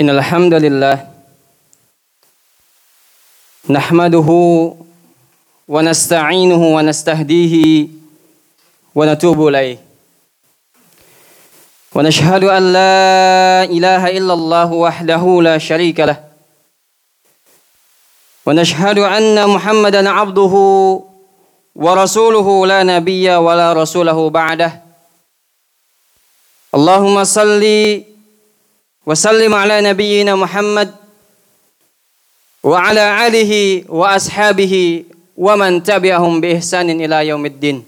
إن الحمد لله نحمده ونستعينه ونستهديه ونتوب إليه. ونشهد أن لا إله إلا الله وحده لا شريك له. ونشهد أن محمدا عبده ورسوله لا نبي ولا رسوله بعده. اللهم صلِّ وسلم على نبينا محمد وعلى آله وأصحابه ومن تبعهم بإحسان إلى يوم الدين.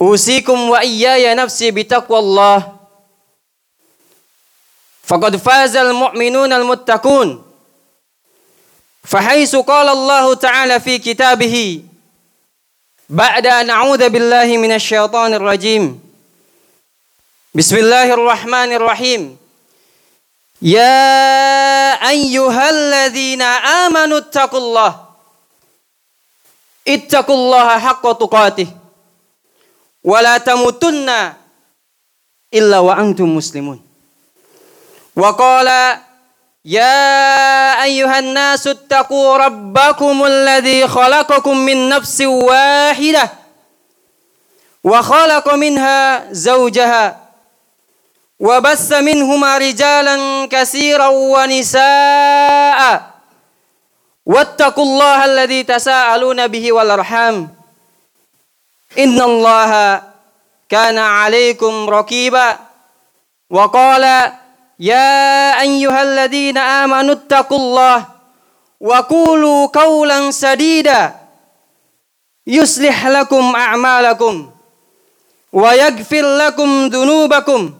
أوصيكم وإياي نفسي بتقوى الله. فقد فاز المؤمنون المتقون. فحيث قال الله تعالى في كتابه بعد أن أعوذ بالله من الشيطان الرجيم. بسم الله الرحمن الرحيم يا أيها الذين آمنوا اتقوا الله اتقوا الله حق تقاته ولا تموتن إلا وأنتم مسلمون وقال يا أيها الناس اتقوا ربكم الذي خلقكم من نفس واحدة وخلق منها زوجها وبث منهما رجالا كثيرا ونساء واتقوا الله الذي تساءلون به والارحام ان الله كان عليكم رقيبا وقال يا ايها الذين امنوا اتقوا الله وقولوا قولا سديدا يصلح لكم اعمالكم ويغفر لكم ذنوبكم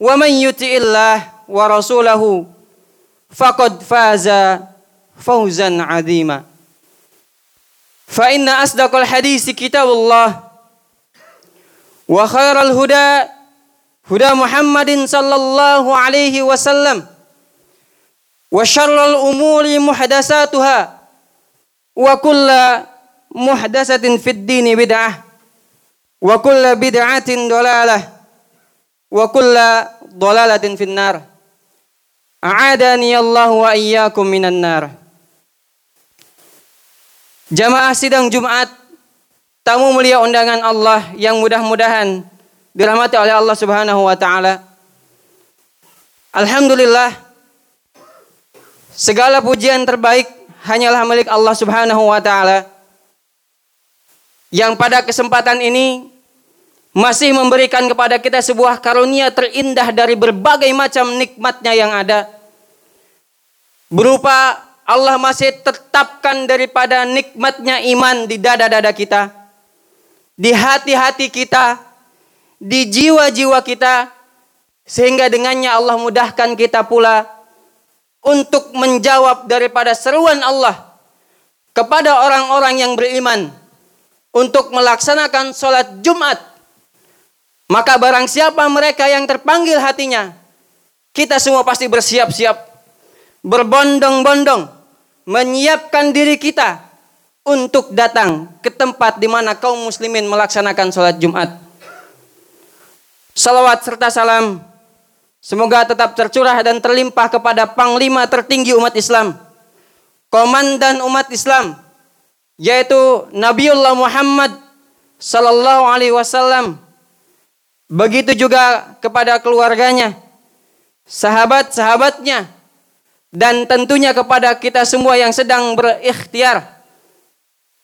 ومن يطع الله ورسوله فقد فاز فوزا عظيما. فإن أصدق الحديث كتاب الله وخير الهدى هدى محمد صلى الله عليه وسلم وشر الأمور محدثاتها وكل محدثة في الدين بدعة وكل بدعة ضلالة wa kulla dhalalatin finnar. A'adani Allah wa iyyakum minan nar. Jamaah sidang Jumat, tamu mulia undangan Allah yang mudah-mudahan dirahmati oleh Allah Subhanahu wa taala. Alhamdulillah segala pujian terbaik hanyalah milik Allah Subhanahu wa taala. Yang pada kesempatan ini masih memberikan kepada kita sebuah karunia terindah dari berbagai macam nikmatnya yang ada. Berupa Allah masih tetapkan daripada nikmatnya iman di dada-dada kita. Di hati-hati kita. Di jiwa-jiwa kita. Sehingga dengannya Allah mudahkan kita pula untuk menjawab daripada seruan Allah kepada orang-orang yang beriman untuk melaksanakan sholat Jumat maka barang siapa mereka yang terpanggil hatinya, kita semua pasti bersiap-siap, berbondong-bondong, menyiapkan diri kita untuk datang ke tempat di mana kaum muslimin melaksanakan sholat Jumat. Salawat serta salam semoga tetap tercurah dan terlimpah kepada panglima tertinggi umat Islam, komandan umat Islam, yaitu Nabiullah Muhammad sallallahu alaihi wasallam Begitu juga kepada keluarganya, sahabat-sahabatnya, dan tentunya kepada kita semua yang sedang berikhtiar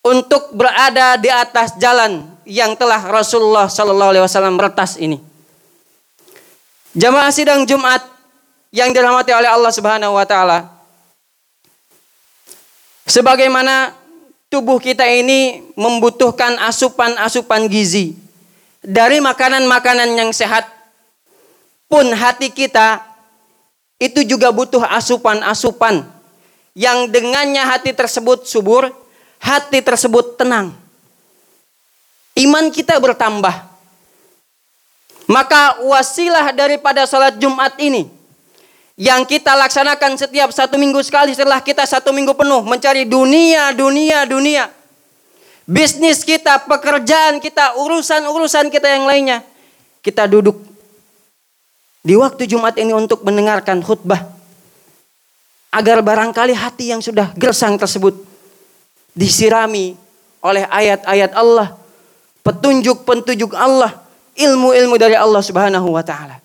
untuk berada di atas jalan yang telah Rasulullah Sallallahu Alaihi Wasallam retas ini. Jamaah sidang Jumat yang dirahmati oleh Allah Subhanahu Wa Taala, sebagaimana tubuh kita ini membutuhkan asupan-asupan gizi dari makanan-makanan yang sehat pun hati kita itu juga butuh asupan-asupan yang dengannya hati tersebut subur, hati tersebut tenang. Iman kita bertambah. Maka wasilah daripada sholat Jumat ini yang kita laksanakan setiap satu minggu sekali setelah kita satu minggu penuh mencari dunia, dunia, dunia bisnis kita, pekerjaan kita, urusan-urusan kita yang lainnya. Kita duduk di waktu Jumat ini untuk mendengarkan khutbah agar barangkali hati yang sudah gersang tersebut disirami oleh ayat-ayat Allah, petunjuk-petunjuk Allah, ilmu-ilmu dari Allah Subhanahu wa taala.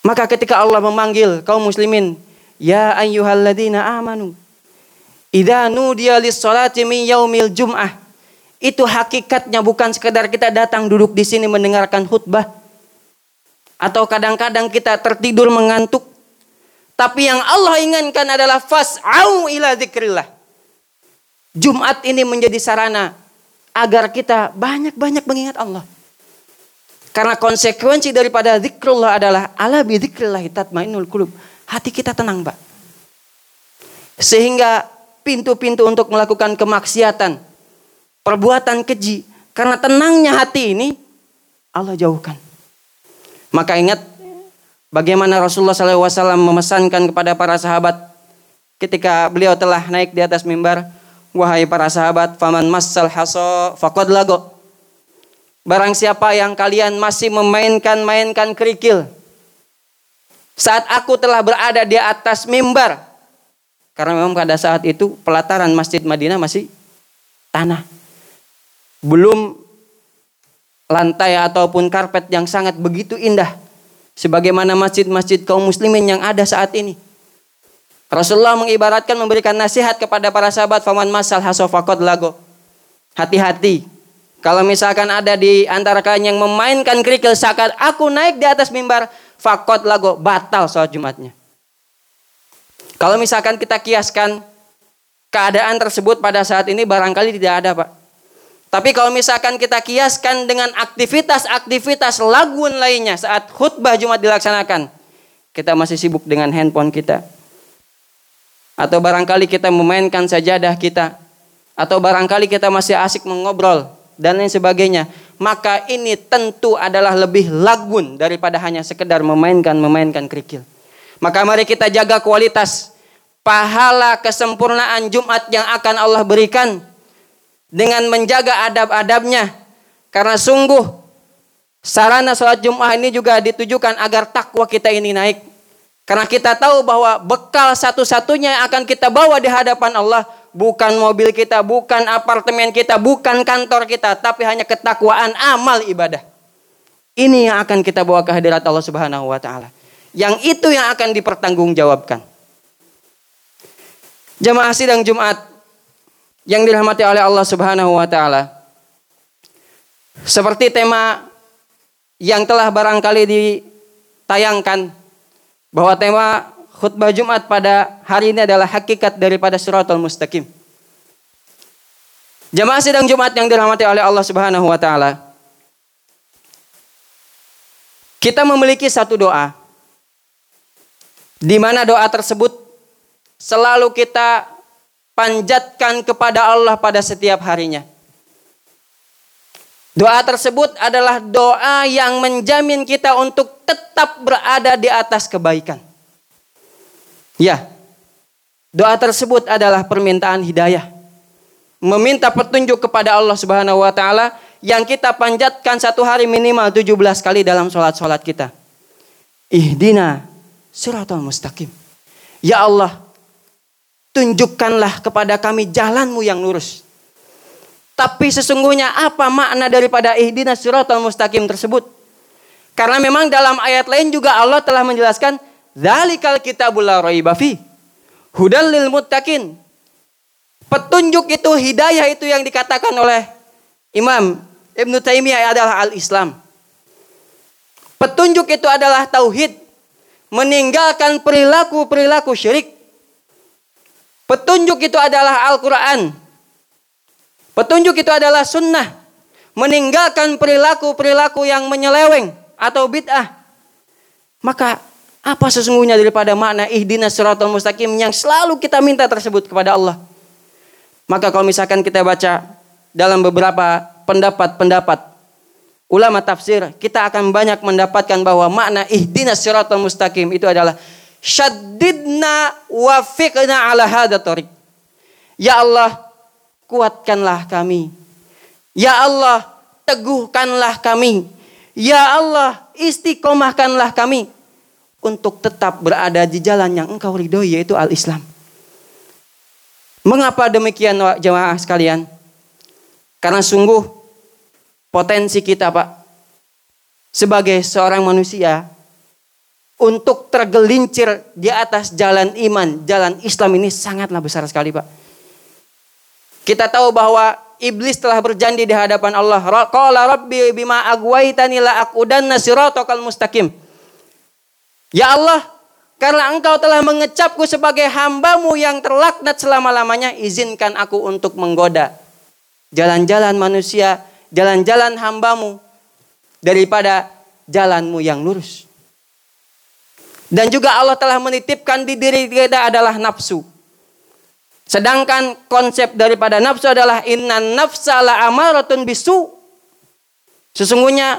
Maka ketika Allah memanggil kaum muslimin, ya ayyuhalladzina amanu idza nudiya lis-salati min yaumil jum'ah. Itu hakikatnya bukan sekedar kita datang duduk di sini mendengarkan khutbah atau kadang-kadang kita tertidur mengantuk tapi yang Allah inginkan adalah fas'au ila zikrillah. Jumat ini menjadi sarana agar kita banyak-banyak mengingat Allah. Karena konsekuensi daripada zikrullah adalah ala bi zikrillah tatmainnul qulub. Hati kita tenang, Pak. Sehingga pintu-pintu untuk melakukan kemaksiatan, perbuatan keji, karena tenangnya hati ini Allah jauhkan. Maka ingat Bagaimana Rasulullah SAW memesankan kepada para sahabat ketika beliau telah naik di atas mimbar, wahai para sahabat, faman massal haso faqad lago. Barang siapa yang kalian masih memainkan-mainkan kerikil saat aku telah berada di atas mimbar. Karena memang pada saat itu pelataran Masjid Madinah masih tanah. Belum lantai ataupun karpet yang sangat begitu indah sebagaimana masjid-masjid kaum muslimin yang ada saat ini. Rasulullah mengibaratkan memberikan nasihat kepada para sahabat faman masal hasofakot lago. Hati-hati. Kalau misalkan ada di antara kalian yang memainkan kerikil saat aku naik di atas mimbar, fakot lago batal sholat Jumatnya. Kalau misalkan kita kiaskan keadaan tersebut pada saat ini barangkali tidak ada, Pak. Tapi kalau misalkan kita kiaskan dengan aktivitas-aktivitas lagun lainnya saat khutbah Jumat dilaksanakan, kita masih sibuk dengan handphone kita. Atau barangkali kita memainkan sajadah kita. Atau barangkali kita masih asik mengobrol dan lain sebagainya. Maka ini tentu adalah lebih lagun daripada hanya sekedar memainkan-memainkan kerikil. Maka mari kita jaga kualitas pahala kesempurnaan Jumat yang akan Allah berikan dengan menjaga adab-adabnya. Karena sungguh sarana sholat Jum'ah ini juga ditujukan agar takwa kita ini naik. Karena kita tahu bahwa bekal satu-satunya yang akan kita bawa di hadapan Allah bukan mobil kita, bukan apartemen kita, bukan kantor kita, tapi hanya ketakwaan amal ibadah. Ini yang akan kita bawa ke hadirat Allah Subhanahu wa taala. Yang itu yang akan dipertanggungjawabkan. Jamaah sidang Jumat yang dirahmati oleh Allah Subhanahu wa taala. Seperti tema yang telah barangkali ditayangkan bahwa tema khutbah Jumat pada hari ini adalah hakikat daripada suratul mustaqim. Jamaah sidang Jumat yang dirahmati oleh Allah Subhanahu wa taala. Kita memiliki satu doa di mana doa tersebut selalu kita panjatkan kepada Allah pada setiap harinya. Doa tersebut adalah doa yang menjamin kita untuk tetap berada di atas kebaikan. Ya, doa tersebut adalah permintaan hidayah. Meminta petunjuk kepada Allah Subhanahu wa taala yang kita panjatkan satu hari minimal 17 kali dalam sholat-sholat kita. Ihdina siratal mustaqim. Ya Allah, tunjukkanlah kepada kami jalanmu yang lurus. Tapi sesungguhnya apa makna daripada ihdina siratal mustaqim tersebut? Karena memang dalam ayat lain juga Allah telah menjelaskan zalikal kitabul la raiba hudal lil muttaqin. Petunjuk itu hidayah itu yang dikatakan oleh Imam Ibn Taimiyah adalah al-Islam. Petunjuk itu adalah tauhid, meninggalkan perilaku-perilaku syirik Petunjuk itu adalah Al-Quran. Petunjuk itu adalah sunnah. Meninggalkan perilaku-perilaku yang menyeleweng atau bid'ah. Maka apa sesungguhnya daripada makna ihdina suratul mustaqim yang selalu kita minta tersebut kepada Allah. Maka kalau misalkan kita baca dalam beberapa pendapat-pendapat ulama tafsir, kita akan banyak mendapatkan bahwa makna ihdina suratul mustaqim itu adalah syaddidna wafiqna ala hada tariq. Ya Allah, kuatkanlah kami. Ya Allah, teguhkanlah kami Ya Allah, istiqomahkanlah kami untuk tetap berada di jalan yang engkau ridhoi yaitu al-Islam. Mengapa demikian jemaah sekalian? Karena sungguh potensi kita Pak sebagai seorang manusia untuk tergelincir di atas jalan iman, jalan Islam ini sangatlah besar sekali, Pak. Kita tahu bahwa iblis telah berjanji di hadapan Allah, "Qala rabbi bima la aqudanna mustaqim." Ya Allah, karena engkau telah mengecapku sebagai hambamu yang terlaknat selama-lamanya, izinkan aku untuk menggoda jalan-jalan manusia, jalan-jalan hambamu daripada jalanmu yang lurus. Dan juga Allah telah menitipkan di diri kita adalah nafsu. Sedangkan konsep daripada nafsu adalah inna nafsa la amaratun bisu. Sesungguhnya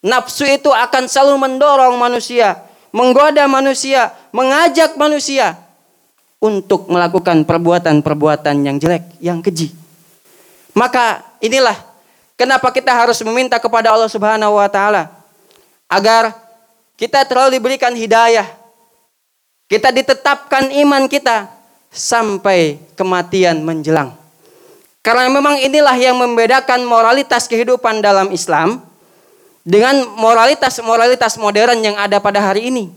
nafsu itu akan selalu mendorong manusia, menggoda manusia, mengajak manusia untuk melakukan perbuatan-perbuatan yang jelek, yang keji. Maka inilah kenapa kita harus meminta kepada Allah Subhanahu wa taala agar kita terlalu diberikan hidayah. Kita ditetapkan iman kita sampai kematian menjelang. Karena memang inilah yang membedakan moralitas kehidupan dalam Islam dengan moralitas-moralitas modern yang ada pada hari ini.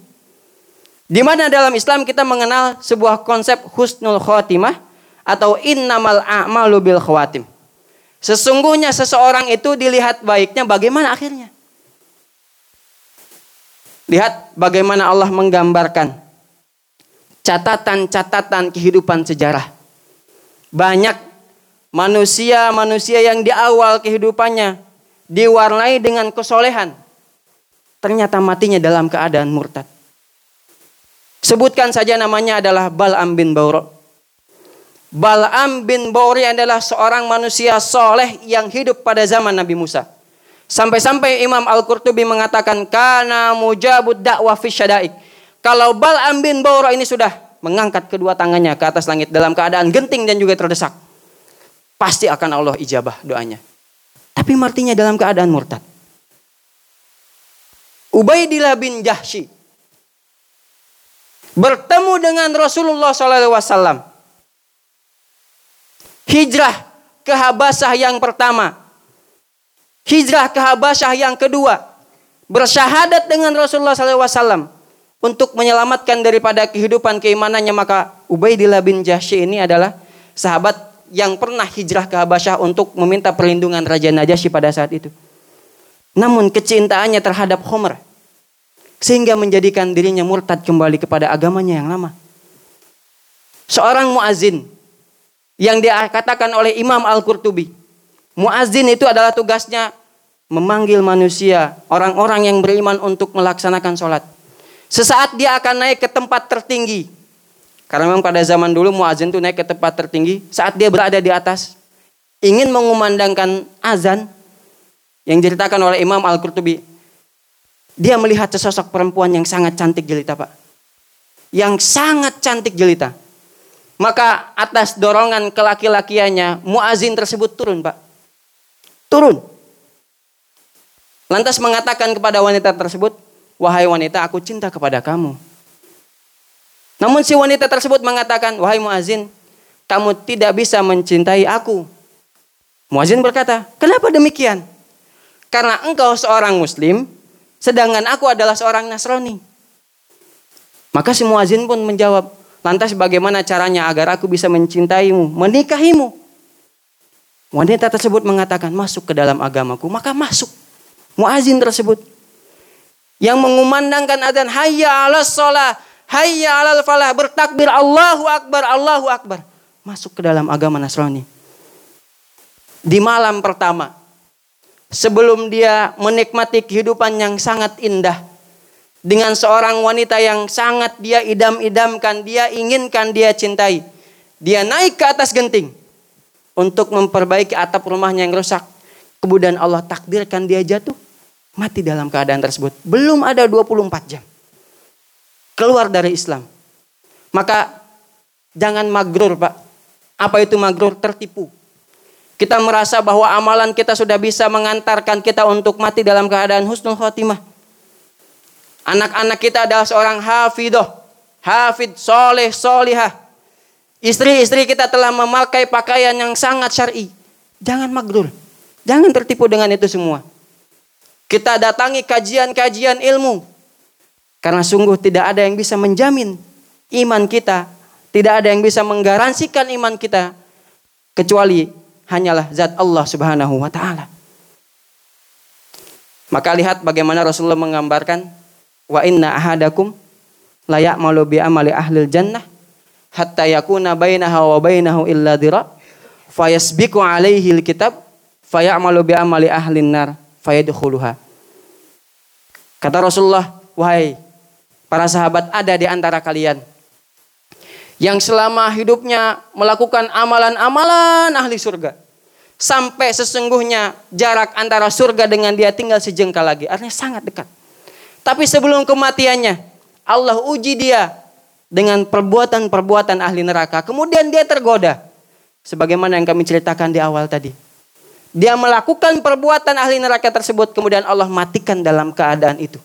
Di mana dalam Islam kita mengenal sebuah konsep husnul khotimah atau innamal a'malu bil khawatim. Sesungguhnya seseorang itu dilihat baiknya bagaimana akhirnya. Lihat bagaimana Allah menggambarkan catatan-catatan kehidupan sejarah. Banyak manusia-manusia yang di awal kehidupannya diwarnai dengan kesolehan. Ternyata matinya dalam keadaan murtad. Sebutkan saja namanya adalah Bal'am bin Bauro. Bal'am bin Bauri adalah seorang manusia soleh yang hidup pada zaman Nabi Musa. Sampai-sampai Imam Al-Qurtubi mengatakan karena mujabud dakwah fi syadaik. Kalau Bal'am bin Bawra ini sudah mengangkat kedua tangannya ke atas langit dalam keadaan genting dan juga terdesak. Pasti akan Allah ijabah doanya. Tapi martinya dalam keadaan murtad. Ubaidillah bin Jahshi bertemu dengan Rasulullah SAW. Hijrah ke Habasah yang pertama hijrah ke Habasyah yang kedua, bersyahadat dengan Rasulullah SAW untuk menyelamatkan daripada kehidupan keimanannya maka Ubaidillah bin Jahsy ini adalah sahabat yang pernah hijrah ke Habasyah untuk meminta perlindungan Raja Najasyi pada saat itu. Namun kecintaannya terhadap Homer sehingga menjadikan dirinya murtad kembali kepada agamanya yang lama. Seorang muazin yang dikatakan oleh Imam Al-Qurtubi. Muazin itu adalah tugasnya memanggil manusia, orang-orang yang beriman untuk melaksanakan sholat. Sesaat dia akan naik ke tempat tertinggi. Karena memang pada zaman dulu muazin itu naik ke tempat tertinggi. Saat dia berada di atas, ingin mengumandangkan azan yang diceritakan oleh Imam Al-Qurtubi. Dia melihat sesosok perempuan yang sangat cantik jelita Pak. Yang sangat cantik jelita. Maka atas dorongan kelaki-lakiannya, muazin tersebut turun Pak. Turun Lantas mengatakan kepada wanita tersebut, "Wahai wanita, aku cinta kepada kamu." Namun si wanita tersebut mengatakan, "Wahai muazin, kamu tidak bisa mencintai aku." Muazin berkata, "Kenapa demikian?" Karena engkau seorang muslim, sedangkan aku adalah seorang Nasrani. Maka si muazin pun menjawab, "Lantas bagaimana caranya agar aku bisa mencintaimu, menikahimu?" Wanita tersebut mengatakan, "Masuk ke dalam agamaku." Maka masuk muazin tersebut yang mengumandangkan adzan hayya 'alas shalah, hayya 'alal falah, bertakbir Allahu akbar, Allahu akbar, masuk ke dalam agama Nasrani. Di malam pertama sebelum dia menikmati kehidupan yang sangat indah dengan seorang wanita yang sangat dia idam-idamkan, dia inginkan, dia cintai. Dia naik ke atas genting untuk memperbaiki atap rumahnya yang rusak. Kemudian Allah takdirkan dia jatuh mati dalam keadaan tersebut. Belum ada 24 jam. Keluar dari Islam. Maka jangan magrur Pak. Apa itu magrur? Tertipu. Kita merasa bahwa amalan kita sudah bisa mengantarkan kita untuk mati dalam keadaan husnul khotimah. Anak-anak kita adalah seorang hafidoh, hafid, soleh, solihah. Istri-istri kita telah memakai pakaian yang sangat syar'i. Jangan magrur. Jangan tertipu dengan itu semua. Kita datangi kajian-kajian ilmu. Karena sungguh tidak ada yang bisa menjamin iman kita. Tidak ada yang bisa menggaransikan iman kita. Kecuali hanyalah zat Allah Subhanahu wa taala. Maka lihat bagaimana Rasulullah menggambarkan wa inna ahadakum la ya'malu bi amali ahlil jannah hatta yakuna bainaha wa bainahu illa dira fayasbiqu alaihi alkitab fayamalu bi amali ahlin nar fayadkhuluha. Kata Rasulullah, wahai para sahabat ada di antara kalian yang selama hidupnya melakukan amalan-amalan ahli surga. Sampai sesungguhnya jarak antara surga dengan dia tinggal sejengkal lagi. Artinya sangat dekat. Tapi sebelum kematiannya, Allah uji dia dengan perbuatan-perbuatan ahli neraka. Kemudian dia tergoda. Sebagaimana yang kami ceritakan di awal tadi. Dia melakukan perbuatan ahli neraka tersebut. Kemudian Allah matikan dalam keadaan itu.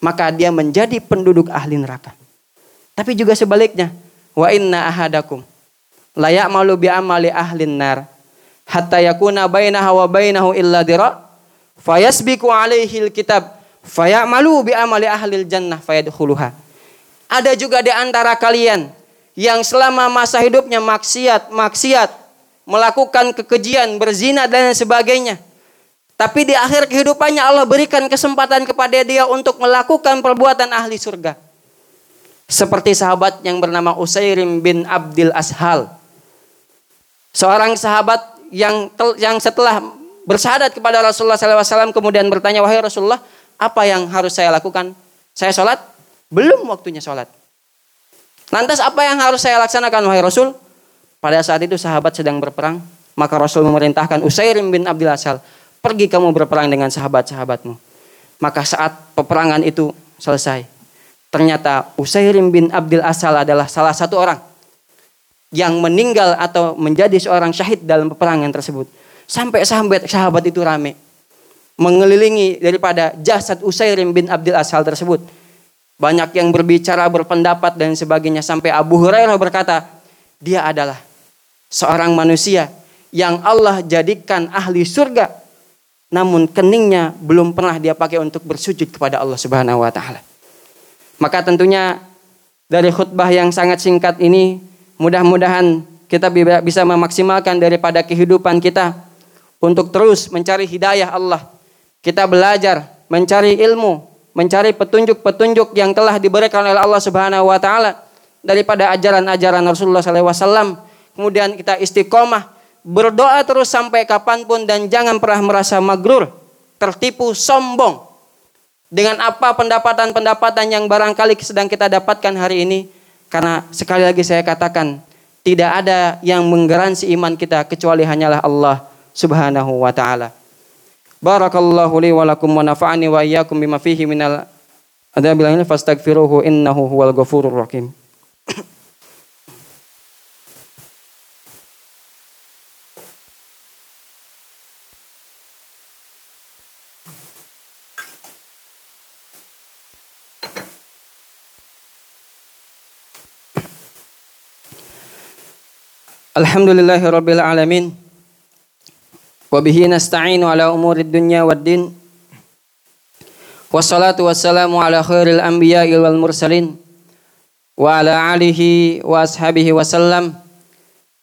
Maka dia menjadi penduduk ahli neraka. Tapi juga sebaliknya wa inna ahadakum layak malu bi amali ahlin nar hatta yakuna bainaha wa bainahu illa dira fayasbiqu alaihi alkitab fayamalu bi amali ahlil jannah fayadkhuluha. Ada juga di antara kalian yang selama masa hidupnya maksiat maksiat melakukan kekejian berzina dan sebagainya. Tapi di akhir kehidupannya Allah berikan kesempatan kepada dia untuk melakukan perbuatan ahli surga. Seperti sahabat yang bernama Usairim bin Abdul Ashal. Seorang sahabat yang yang setelah bersyahadat kepada Rasulullah SAW kemudian bertanya, wahai Rasulullah, apa yang harus saya lakukan? Saya sholat? Belum waktunya sholat. Lantas apa yang harus saya laksanakan wahai Rasul? Pada saat itu sahabat sedang berperang, maka Rasul memerintahkan Usairim bin Abdul Ashal, pergi kamu berperang dengan sahabat-sahabatmu. Maka saat peperangan itu selesai, Ternyata Usairim bin Abdul Asal adalah salah satu orang yang meninggal atau menjadi seorang syahid dalam peperangan tersebut. Sampai sahabat sahabat itu rame mengelilingi daripada jasad Usairim bin Abdul Asal tersebut. Banyak yang berbicara, berpendapat dan sebagainya sampai Abu Hurairah berkata, dia adalah seorang manusia yang Allah jadikan ahli surga namun keningnya belum pernah dia pakai untuk bersujud kepada Allah Subhanahu wa taala. Maka tentunya dari khutbah yang sangat singkat ini mudah-mudahan kita bisa memaksimalkan daripada kehidupan kita untuk terus mencari hidayah Allah. Kita belajar, mencari ilmu, mencari petunjuk-petunjuk yang telah diberikan oleh Allah Subhanahu wa taala daripada ajaran-ajaran Rasulullah SAW. Kemudian kita istiqomah, berdoa terus sampai kapan pun dan jangan pernah merasa magrur, tertipu, sombong dengan apa pendapatan-pendapatan yang barangkali sedang kita dapatkan hari ini karena sekali lagi saya katakan tidak ada yang menggaransi iman kita kecuali hanyalah Allah Subhanahu wa taala. Barakallahu li wa lakum wa nafa'ani wa iyyakum bima fihi minal adabil fastaghfiruhu innahu huwal ghafurur rahim. Alhamdulillahi rabbil alamin. Wa bihi nasta'inu ala umuri dunya wad din. Wassalatu wassalamu ala khairil anbiya'i wal mursalin wa ala alihi wa ashabihi wa sallam.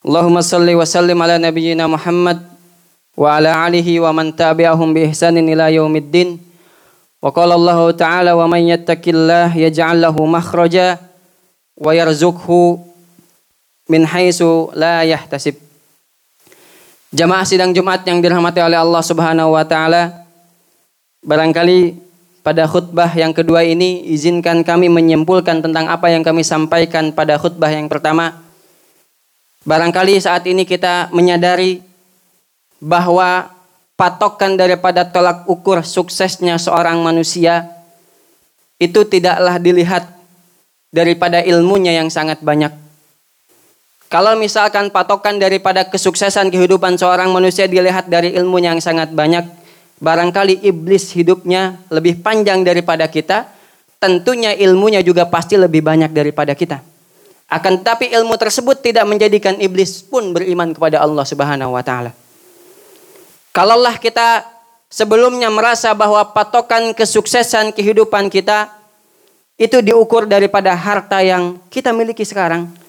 Allahumma salli wa sallim ala nabiyyina Muhammad wa ala alihi wa man tabi'ahum bi ihsanin ila yaumiddin. Wa qala Allah ta'ala wa Jamaah sidang Jumat yang dirahmati oleh Allah Subhanahu wa taala. Barangkali pada khutbah yang kedua ini izinkan kami menyimpulkan tentang apa yang kami sampaikan pada khutbah yang pertama. Barangkali saat ini kita menyadari bahwa patokan daripada tolak ukur suksesnya seorang manusia itu tidaklah dilihat daripada ilmunya yang sangat banyak Kalau misalkan patokan daripada kesuksesan kehidupan seorang manusia dilihat dari ilmunya yang sangat banyak, barangkali iblis hidupnya lebih panjang daripada kita, tentunya ilmunya juga pasti lebih banyak daripada kita. Akan tetapi ilmu tersebut tidak menjadikan iblis pun beriman kepada Allah Subhanahu wa taala. Kalaulah kita sebelumnya merasa bahwa patokan kesuksesan kehidupan kita itu diukur daripada harta yang kita miliki sekarang,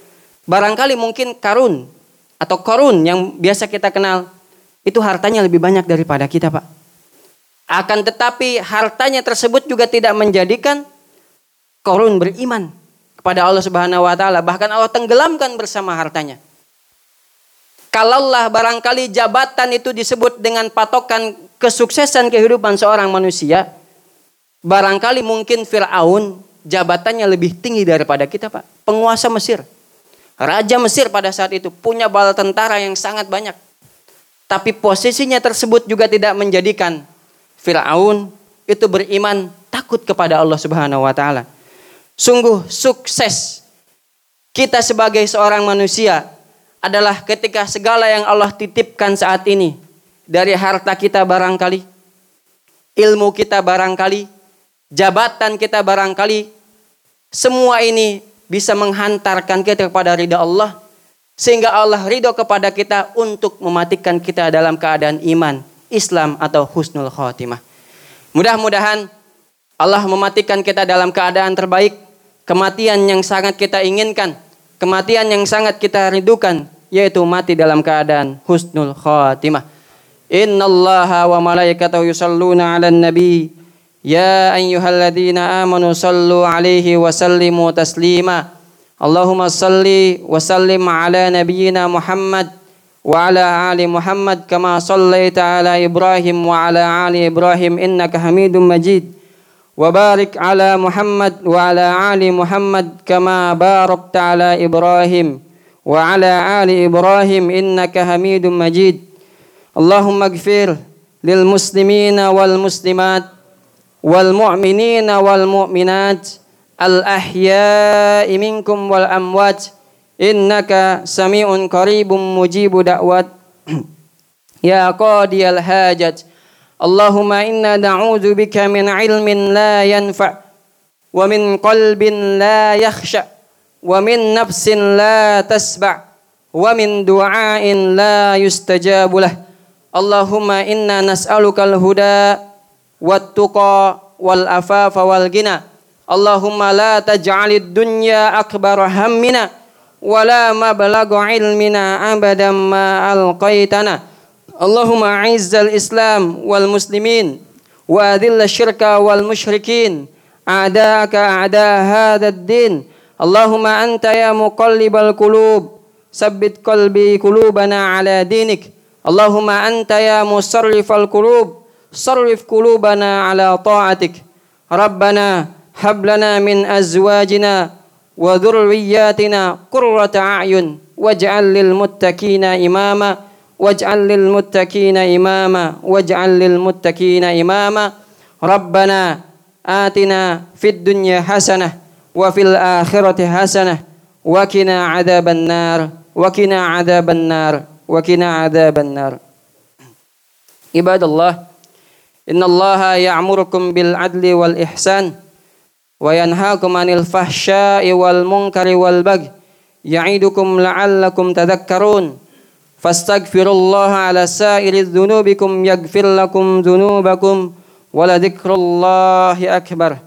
Barangkali mungkin karun atau korun yang biasa kita kenal itu hartanya lebih banyak daripada kita, Pak. Akan tetapi hartanya tersebut juga tidak menjadikan korun beriman kepada Allah Subhanahu wa taala, bahkan Allah tenggelamkan bersama hartanya. Kalaulah barangkali jabatan itu disebut dengan patokan kesuksesan kehidupan seorang manusia, barangkali mungkin Firaun jabatannya lebih tinggi daripada kita, Pak. Penguasa Mesir. Raja Mesir pada saat itu punya bala tentara yang sangat banyak. Tapi posisinya tersebut juga tidak menjadikan Firaun itu beriman takut kepada Allah Subhanahu wa taala. Sungguh sukses kita sebagai seorang manusia adalah ketika segala yang Allah titipkan saat ini dari harta kita barangkali, ilmu kita barangkali, jabatan kita barangkali, semua ini bisa menghantarkan kita kepada ridha Allah sehingga Allah ridho kepada kita untuk mematikan kita dalam keadaan iman, Islam atau husnul khotimah. Mudah-mudahan Allah mematikan kita dalam keadaan terbaik, kematian yang sangat kita inginkan, kematian yang sangat kita rindukan, yaitu mati dalam keadaan husnul khotimah. Innallaha wa malaikatahu yusalluna 'alan nabi يا أيها الذين آمنوا صلوا عليه وسلموا تسليما. اللهم صل وسلم على نبينا محمد وعلى آل محمد كما صليت على إبراهيم وعلى آل إبراهيم إنك حميد مجيد. وبارك على محمد وعلى آل محمد كما باركت على إبراهيم وعلى آل إبراهيم إنك حميد مجيد. اللهم اغفر للمسلمين والمسلمات wal mu'minina wal mu'minat al ahya'i minkum wal amwat innaka sami'un qaribum mujibu da'wat. Ya qadiyal hajat Allahumma inna na'udzu bika min ilmin la yanfa' wa min qalbin la yakhsha' wa min nafsin la tasba' wa min du'ain la yustajabu lah. Allahumma inna nas'alukal huda wattuqa wal afafa wal gina Allahumma la taj'alid dunya akbar hammina wa la mablaghu ilmina ambadam ma alqaitana. Allahumma a'izzal islam wal muslimin wa adhill syirka wal musyrikin a'da'aka a'da hadzal din Allahumma antaya ya muqallibal kulub, sabbit qalbi kulubana ala dinik. Allahumma antaya ya musarrifal صرف قلوبنا على طاعتك. ربنا هب لنا من أزواجنا وذرياتنا قرة أعين. واجعل للمتقين إماما. واجعل للمتقين إماما. واجعل للمتقين إماما. ربنا آتنا في الدنيا حسنة وفي الآخرة حسنة. وقنا عذاب النار. وقنا عذاب النار. وقنا عذاب النار. عباد الله Innallaha ya'murukum bil adli wal ihsan wa yanhaakum 'anil wal munkari wal baghi ya'idukum la'allakum tadhakkarun. Fastaghfirullaha 'ala sa'iri dzunubikum yaghfir lakum dzunubakum wa la akbar.